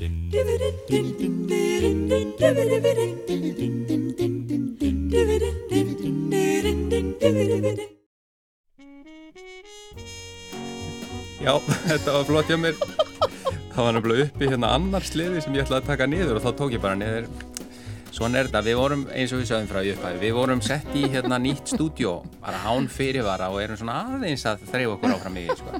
Já, þetta var flott hjá mér. Það var náttúrulega uppi hérna annar sliði sem ég ætlaði að taka niður og þá tók ég bara niður. Svona er þetta, við vorum eins og við sögum frá upphæfi, við vorum sett í hérna nýtt stúdjó, bara hán fyrirvara og erum svona aðeins að þreyfa okkur áfram í, sko.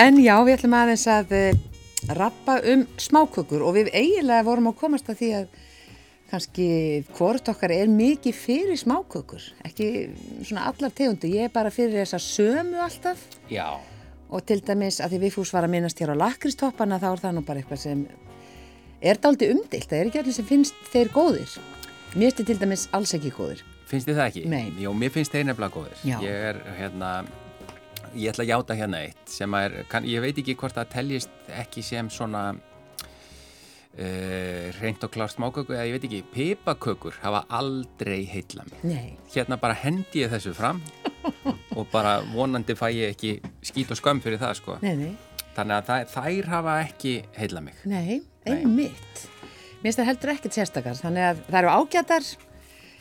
En já, við ætlum aðeins að uh, rappa um smákökur og við eiginlega vorum að komast að því að kannski hvort okkar er mikið fyrir smákökur, ekki svona allar tegundu, ég er bara fyrir þessa sömu alltaf. Já. Og til dæmis að því við fús var að minnast hér á lakristoppana þá er það nú bara eitthvað sem er daldi umdilt, það er ekki allir sem finnst þeir góðir. Mér finnst þið til dæmis alls ekki góðir. Finnst þið það ekki? Nei. Jó, mér finnst þeir nefnilega góðir. Já. Ég er hérna, ég ætla að játa hérna eitt sem er, kann, ég veit ekki hvort það teljist ekki sem svona uh, reynd og klart smáköku eða ég veit ekki, pipakökur hafa aldrei heitla mig. Nei. Hérna bara hendi ég þessu fram og bara vonandi fæ ég ekki skít og skömm fyrir það sko. Nei, nei. Þannig að þær hafa ekki heitla mig. Nei, einmitt. Mér finnst það heldur ekkert sérstakar, þannig að það eru ágætar,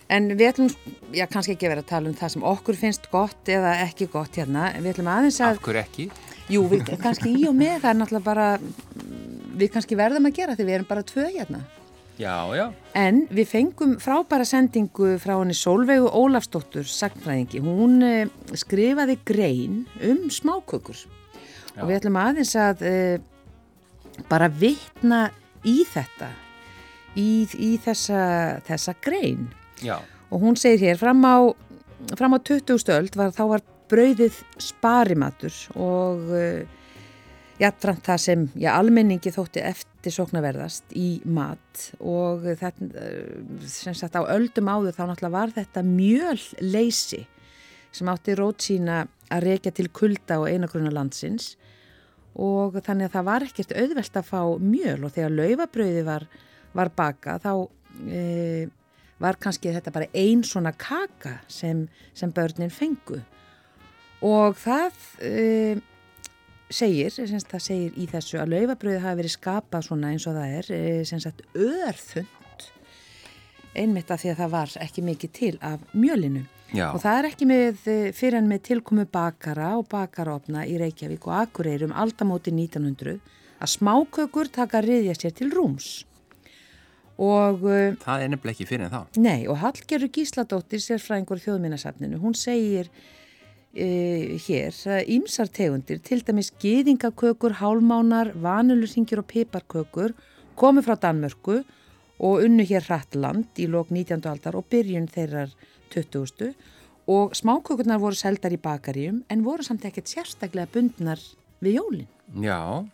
en við ætlum, já kannski ekki vera að tala um það sem okkur finnst gott eða ekki gott hérna, við ætlum aðeins að, Af hverju ekki? jú, við, kannski í og með, það er náttúrulega bara, við kannski verðum að gera því við erum bara tvö hérna. Já, já. En við fengum frábæra sendingu frá henni Solveigu Ólafsdóttur, sagnfræðingi, hún eh, skrifaði grein um smákökur Já. og við ætlum aðeins að uh, bara vitna í þetta, í, í þessa, þessa grein. Já, Og hún segir hér, fram á, fram á 20. öld var, þá var brauðið sparimatur og uh, jafnframt það sem já, almenningi þótti eftir sóknarverðast í mat og þetta, uh, sem sagt á öldum áður þá náttúrulega var þetta mjöl leysi sem átti rót sína að reykja til kulda og einagruna landsins og þannig að það var ekkert auðvelt að fá mjöl og þegar laufabrauði var, var baka þá e, var kannski þetta bara ein svona kaka sem, sem börnin fengu. Og það e, segir, það segir í þessu að laufabrauði hafi verið skapað svona eins og það er, e, sagt örþund einmitt af því að það var ekki mikið til af mjölinu. Já. og það er ekki með, fyrir en með tilkomu bakara og bakarofna í Reykjavík og Akureyri um aldamóti 1900 að smákökur taka riðja sér til rúms og uh, Það er nefnilega ekki fyrir en þá. Nei, og Hallgerður Gísladóttir, sérfræðingur þjóðminnasafninu, hún segir uh, hér að ímsar tegundir, til dæmis geðingakökur, hálmánar, vanulursingir og piparkökur komu frá Danmörku og unnu hér hrattland í lok 19. aldar og byrjun þeirrar 20. og smákökurnar voru seldar í bakaríum en voru samt ekkert sérstaklega bundnar við jólinn. Já,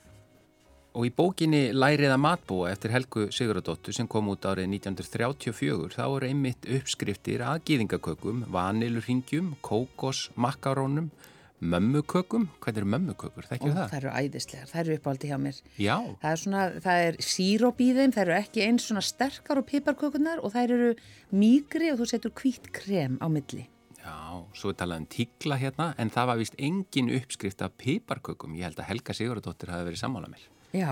og í bókinni Læriða matbúa eftir Helgu Sigurðardóttur sem kom út árið 1934 þá eru einmitt uppskriftir að gýðingakökum, vanilurhingjum, kókos, makarónum, mömmukökum. Hvað eru mömmukökur? Og það? það eru æðislegar, það eru uppáldi hjá mér. Já, Það er svona, það er síróp í þeim, það eru ekki eins svona sterkar og piparkökunar og það eru mýgri og þú setur hvít krem á milli. já, svo er talað um tíkla hérna en það var vist engin uppskrift af piparkökum. Ég held að Helga Sigurðardóttir hafi verið sammála mér. Já.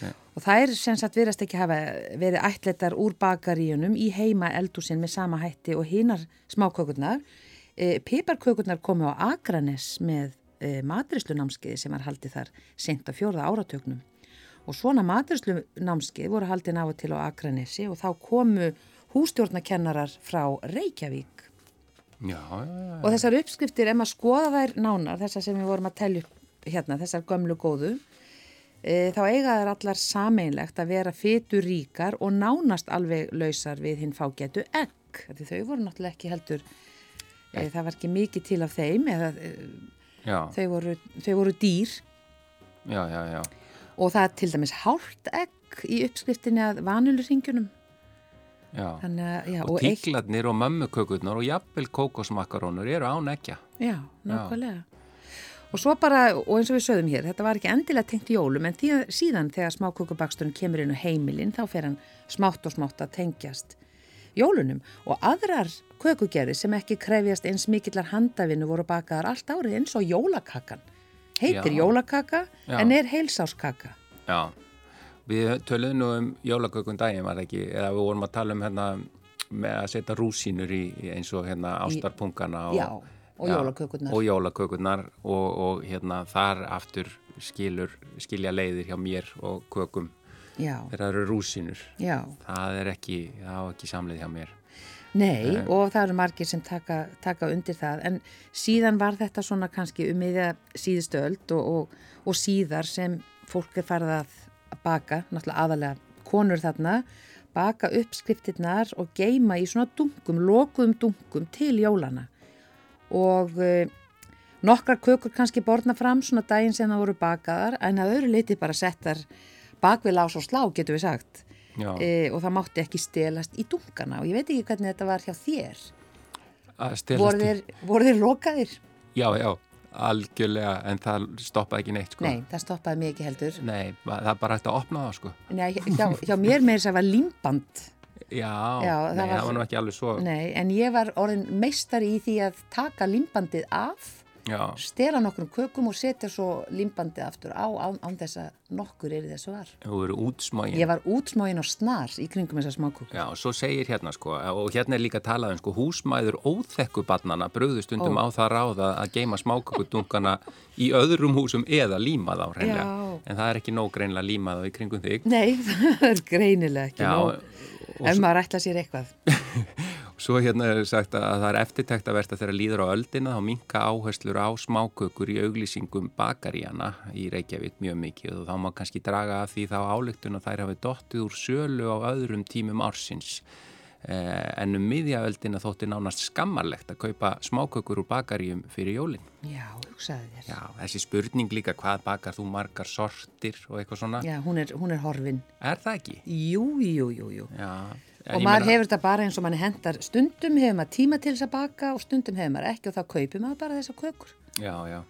Já. Og það er sem sagt verðast ekki hafa verið ætletar úr bakaríunum í heima eldúsin með sama hætti og hinar smákökurnar. E, piparkökurnar komu á Akranes með e, matrislunámskeiði sem var haldið þar sent á fjórða áratögnum. Og svona matrislunámskeið voru haldið náðu til á Akranesi og þá komu hústjórnakennarar frá Reykjavík. Já, já, já. Og þessar uppskriftir, ef maður skoða þær nánar, þessar sem við vorum að telja upp hérna, þessar gömlu góðu, þá eiga þær allar sameinlegt að vera fytur ríkar og nánast alveg lausar við hinn fágetu egg. Því þau voru náttúrulega ekki heldur, e, það var ekki mikið til af þeim, eða e, þau, voru, þau voru dýr já, já, já. og það er til dæmis hálft egg í uppskriftinni að vanulurringjunum. já. Að, já, Og eitt- tíklarnir og mömmukökurnar og jafnvel kókosmakarónur eru án ekja. Já, nákvæmlega. Og svo bara, og eins og við sögðum hér, þetta var ekki endilega tengt jólum, en því, síðan þegar smákukubaksturinn kemur inn á heimilinn, þá fer hann smátt og smátt að tengjast jólunum. Og aðrar kökugerði sem ekki krefjast eins mikillar handavinu voru bakaðar allt árið eins og jólakakan. Heitir Já. jólakaka, Já. en er heilsáskaka. Já, við töluðum nú um jólakökun daginn var ekki, eða við vorum að tala um hérna með að setja rúsínur í, í eins og hérna ástarpungana og, Já, og jólakökurnar. og jólakökurnar og, og hérna þar aftur skilur, skilja leiðir hjá mér og kökum Já, það eru rúsínur já. það er ekki, ekki samleið hjá mér Nei, Eh. og það eru margir sem taka, taka undir það, en síðan var þetta svona kannski um miðja síðustu öld og, og, og síðar sem fólk er farið að baka, náttúrulega aðalega konur þarna, baka upp skriftirnar og geima í svona dunkum, lokuðum dunkum til jólana. Og uh, nokkrar kökur kannski borna fram svona daginn sem það voru bakaðar, en að öðru leiti bara settar bakvið lás og slá, getur við sagt. E, og það mátti ekki stelast í dunkana. Og ég veit ekki hvernig þetta var hjá þér. Voru þeir, voru þeir lokaðir? já, já, algjörlega en það stoppaði ekki neitt sko. Nei, það stoppaði ekki heldur. Nei, það bara hægt að opna það sko. Nei, hjá, hjá mér meir þess að var límband Já, Já, nei, það það var- var nú ekki alveg svo Nei, en ég var orðin meistari í því að taka límbandið af Já, stela nokkrum kökum og setja svo límbandið aftur á án, án þess að nokkur er þessu var þú eru útsmágin Ég var útsmógin og snar í kringum þessar smákökur Já, svo segir hérna sko, og hérna er líka talað um sko, húsmæður óþekkubarnana brugðustundum Ó. á það ráða að geima smákökudunkana í öðrum húsum eða líma þá hreinlega. Já. En það er ekki nóg greinlega að líma þá í kringum þig. Nei, það er greinilega ekki Já, nóg ef maður ætla sér eitthvað Svo hérna er sagt að það er eftirtæktaverst að þeirra líður á öldina þá minka áherslur á smákökur í auglýsingum bakaríana í Reykjavík mjög mikið og þá má kannski draga af því þá álygtun að þær hafi dottið úr sölu á öðrum tímum ársins. Eh, en um miðjaöldina þótti nánast skammarlegt að kaupa smákökur úr bakaríum fyrir jólinn. Já, hugsaði þér Já, þessi spurning líka hvað bakar þú margar sortir og eitthvað svona. Já, hún er, hún er horfin Er það ekki? Jú, jú, jú, jú Já. Og maður hefur þetta bara eins og manni hendar stundum hefur maður tíma til þess að baka og stundum hefur maður ekki og þá kaupir maður bara þessar kökur. Já, já.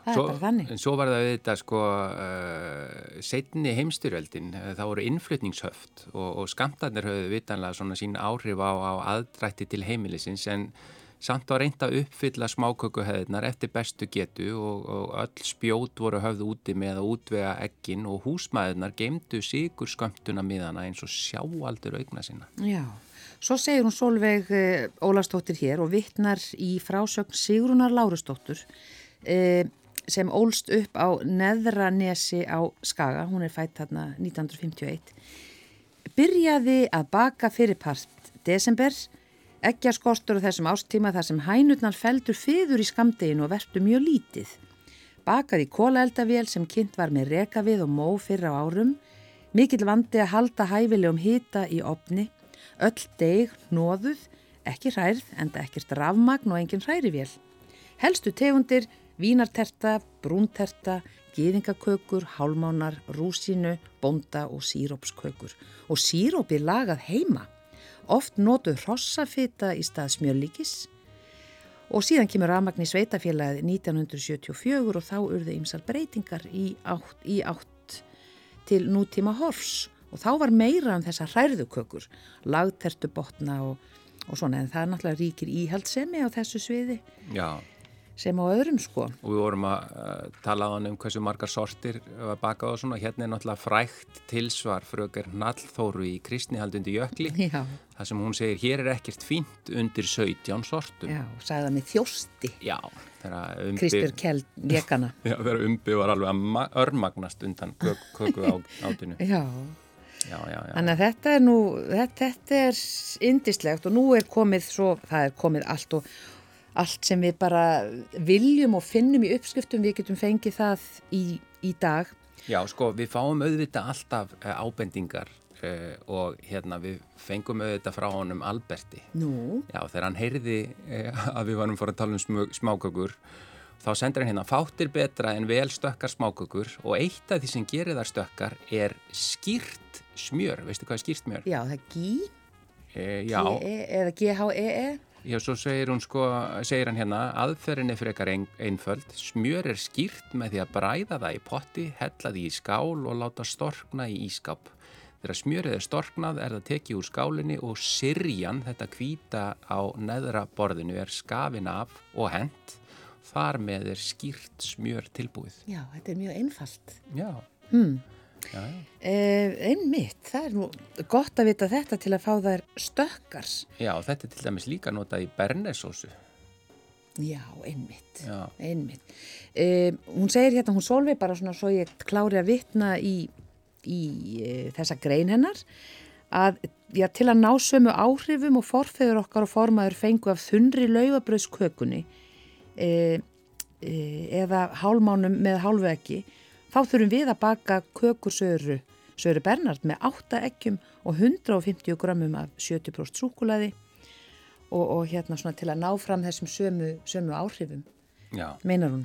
Það er bara þannig. En svo var það auðvitað sko uh, setni heimstyrjöldin, uh, það voru innflutningshöft og, og skamtarnir höfðu vitanlega svona sín áhrif á, á aðdrætti til heimilisins en samt var reynd að uppfylla smákökuhöðunar eftir bestu getu og, og öll spjót voru höfðu úti með að útvega ekkin og húsmaðurnar geimdu sigur skömmtuna miðana eins og sjáaldur augna sinna. Já, svo segir hún Solveig uh, Ólastóttir hér og vittnar í frásögn Sigrunar Lárustóttur uh, sem ólst upp á Neðranesi á Skaga, hún er fætt þarna 1951, byrjaði að baka fyrirpart desember, ekki að skostur á þessum ástíma þar sem hænurnar feldur fyður í skamdeginu og vertu mjög lítið. Bakaði kólaeldavél sem kynnt var með rekavið og mó fyrra á árum, mikill vandi að halda hæfilegum hita í opni, öll deg, nóðuð, ekki hærð, enda ekkert rafmagn og engin hrærivél. Helstu tegundir, vínarterta, brúnterta, gýðingakökur, hálmánar, rúsínu, bonda og sírópskökur. Og sírópi lagað heima. Oft notuð hrossafita í stað smjörlíkis. Og síðan kemur rafmagn í sveitafélagið 1974 og þá urðu ymsar breytingar í átt, í átt til nútíma hors og þá var meira um þessar hræðukökur, lagtertu botna og, og svona. En það er náttúrulega ríkir íhaldsemi á þessu sviði. Já, sem á öðrum sko. og við vorum að tala á hann um hversu margar sortir var bakað og svona, hérna er náttúrulega frækt tilsvar fröker Nallþóru í kristnihaldundi jökli, Já, þar sem hún segir hér er ekkert fínt undir 17 sortum. já, sagði það með þjósti, Já, umbi, Kristur Kjell lekana. já, þegar umbi var alveg að ma- örmagnast undan kök, köku á, átinu. Já, Já, já, já. þannig að þetta er nú, þetta, þetta er indislegt og nú er komið svo, það er komið allt og allt sem við bara viljum og finnum í uppskriftum, við getum fengið það í, í dag. Já, sko, við fáum auðvitað alltaf uh, ábendingar uh, og hérna við fengum auðvitað frá honum Alberti. Nú, Já, þegar hann heyrði uh, að við varum fór að tala um smákökur, þá sendur hann hérna fáttir betra en vel stökkar smákökur og eitt af því sem gerir þar stökkar er skýrt smjör. Veistu hvað er skýrt smjör? já, það er gí, E, já, G-E eða G-H-E-E. Já, svo segir, hún, sko, segir hann hérna, aðferðin er frekar ein, einföld. Smjör er skýrt með því að bræða það í potti, hella því í skál og láta storkna í ískap. Þegar smjörið er storknað er það tekið úr skálinni og sirjan, þetta kvíta á neðra borðinu, er skafin af og hent. Þar með er skýrt smjör tilbúið. Já, þetta er mjög einfalt. Já, Hmm. Já, já. Eh, einmitt, það er nú gott að vita þetta til að fá þær stökkars. Já, þetta er til dæmis líka notað í bernesósu. Já, einmitt, Já. einmitt. Eh, hún segir hérna, hún solvi bara svona svo ég klári að vitna í, í eh, þessa grein hennar að já, til að ná sömu áhrifum og forfeður okkar og formaður fengu af þunri laufabröðskökunni eh, eh, eða hálmánum með hálfveggi þá þurfum við að baka kökursöru Söru Bernard með 8 eggjum og 150 grammum af 70% súkulaði og, og hérna svona til að ná fram þessum sömu, sömu áhrifum, Já, meinar hún.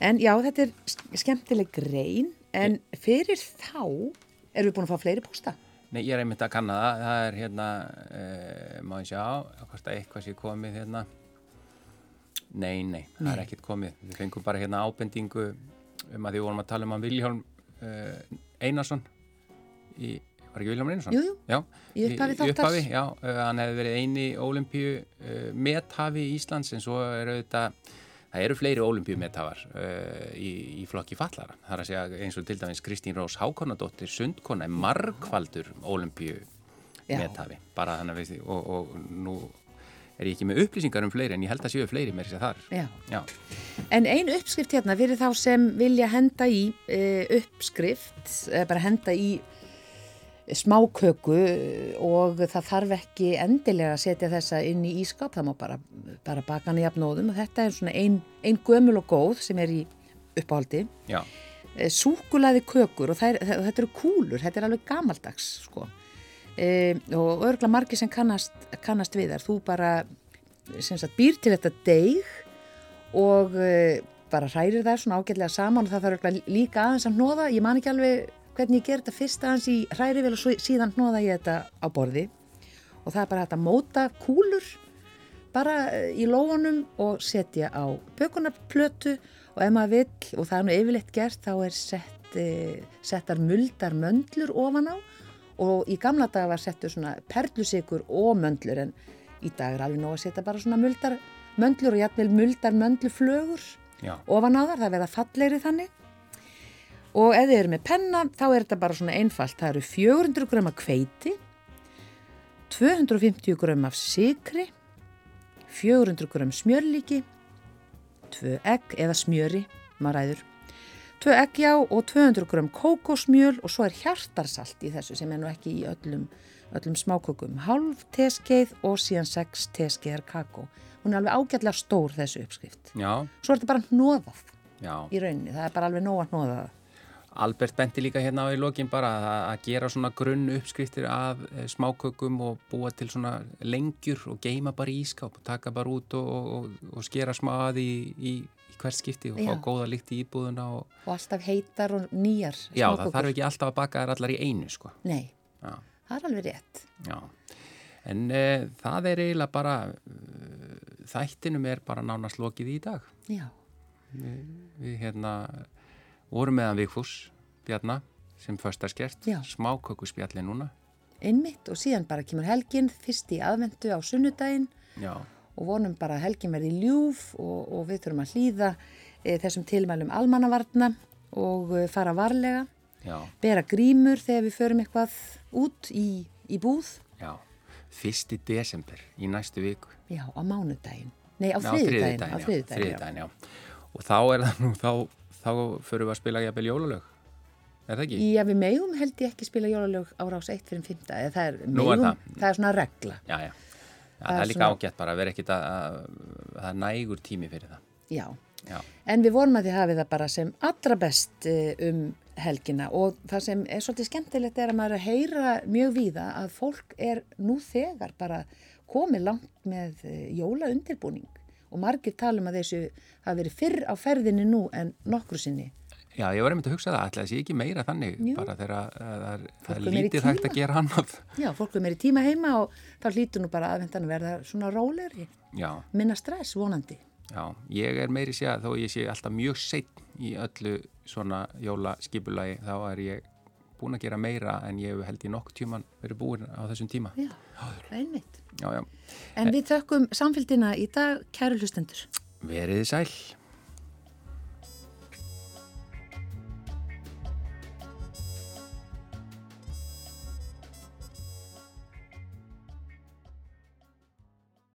En já, þetta er sk- skemmtileg grein, en fyrir þá erum við búin að fá fleiri posta. Nei, ég er einmitt að kanna það. Það er hérna, uh, má ég sjá, hvort að eitthvað sé komið hérna. Nei, nei, það er ekkert komið. Við fengum bara hérna ábendingu um að því vorum að tala um að Viljálm uh, Einarsson í, var ekki Viljálm Einarsson? Jú, jú, í upphafi þáttar. já, uh, hann hefði verið eini ólimpíu uh, methafi í Íslands en svo er auðvitað, það eru fleiri ólimpíu methafar í, í flokki fallara. Það er að segja eins og til dæmis Kristín Rós Hákonadóttir Sundkona er margfaldur ólimpíu methafi, bara þannig að þið, og, og nú er ég ekki með upplýsingar um fleiri en ég held að séu fleiri með þess að þar. Já. Já, En ein uppskrift hérna fyrir þá sem vilja henda í e, uppskrift, e, bara henda í smáköku og það þarf ekki endilega að setja þessa inn í ískap, það má bara, bara baka hann í jafnóðum og þetta er svona ein, ein gömul og góð sem er í uppáhaldi. já, Súkulaði kökur og þær, þær, þetta eru kúlur, þetta er alveg gamaldags sko. E, og örgla margir sem kannast, kannast við þar, þú bara sagt, býr til þetta deig og e, bara hrærir það svona ágætlega saman og það þarf örgla líka aðeins að hnoða, ég man ekki alveg hvernig ég ger þetta fyrst aðeins í hrærivel og síðan hnoða ég þetta á borði. Og það er bara að móta kúlur bara eh, í lófunum og setja á bökunarplötu. Og ef maður vill, og það er nú yfirleitt gert, þá er sett, e, settar muldar möndlur ofan á og í gamla daga var settur svona perlusikur og möndlur en í dag er alveg nóg að setja bara svona muldar möndlur og jafnvel muldar möndluflögur ofan á þar, það verða fallegri þannig. Og ef þið eru með penna þá er þetta bara svona einfalt, það eru 400 grömm af kveiti 250 grömm af sikri 400 grömm smjörlíki 2 egg eða smjöri, maður ræður 2 egg já og 200 grömm kókosmjöl og svo er hjartarsalt í þessu sem er nú ekki í öllum, öllum smákökum. Halv teskeið og síðan 6 teskeiðar kakó. Hún er alveg ágætlega stór þessu uppskrift. Já, svo er þetta bara hnóðað já. í rauninni, það er bara alveg nóg að hnóða það. Albert benti líka hérna á í lokin bara að, gera svona grunn uppskriftir af e, smákökum og búa til svona lengjur og geima bara í ískáp og taka bara út og, og, og skera smá að í, í, í hvert skipti og Já. fá góða líkt í íbúðuna og og alltaf heitar og nýjar já, það þarf ekki alltaf að baka þær allar í einu sko. Nei, Já, það er alveg rétt já. En e, það er eiginlega bara, e, þættinum er bara nánast lokið í dag. Já, Við hérna vorum meðan Vigfús Bjarna sem föstaskert, Já. smákökuspjalli núna. einmitt og síðan bara kemur helgin fyrst í aðvendu á sunnudaginn Já, og vonum bara að helgin verði ljúf og, og við þurfum að hlýða e, þessum tilmælum almannavarna og e, fara varlega, já, bera grímur þegar við förum eitthvað út í, í búð, já. Fyrsti desember í næstu viku. já, á mánudaginn. Nei, á Já, þriðudaginn. Á já, þriðudaginn, já. já. Og þá er það nú, þá, þá förum við að spila jafnvel jólalög. Er það ekki? Já, við megum held ég ekki spila jólalög á rás 1 fyrir 5. Eða það er, megum, það. það er svona regla. Já, já. Já, Það er líka svona- ágætt bara að vera ekkit að, að, það er nægur tími fyrir það. Já, Já, en við vonum að þið hafið það bara sem allra best eh, um helgina og það sem er svolítið skemmtilegt er að maður er að heyra mjög víða að fólk er nú þegar bara komið langt með eh, jólaundirbúning og margir tala um að þessu hafi verið fyrr á ferðinni nú en nokkru sinni. Já ég var einmitt að hugsa það, ætlaði sé ekki meira þannig, Jú. bara þegar að- að það er, lítið hægt að gera annað. Já, fólk er meiri tíma heima og þá hlýtur nú bara aðvendan að verða svona rólegri, Já, minna stress vonandi. já, ég er meiri sé að þó ég sé alltaf mjög seitt í öllu svona jólaskipulagi, þá er ég búin að gera meira en ég hef held í nokk tíman verið búin á þessum tíma. Já, einmitt. Já, já, En við þökkum samfélgina í dag, kæru hlustendur. verið sæl.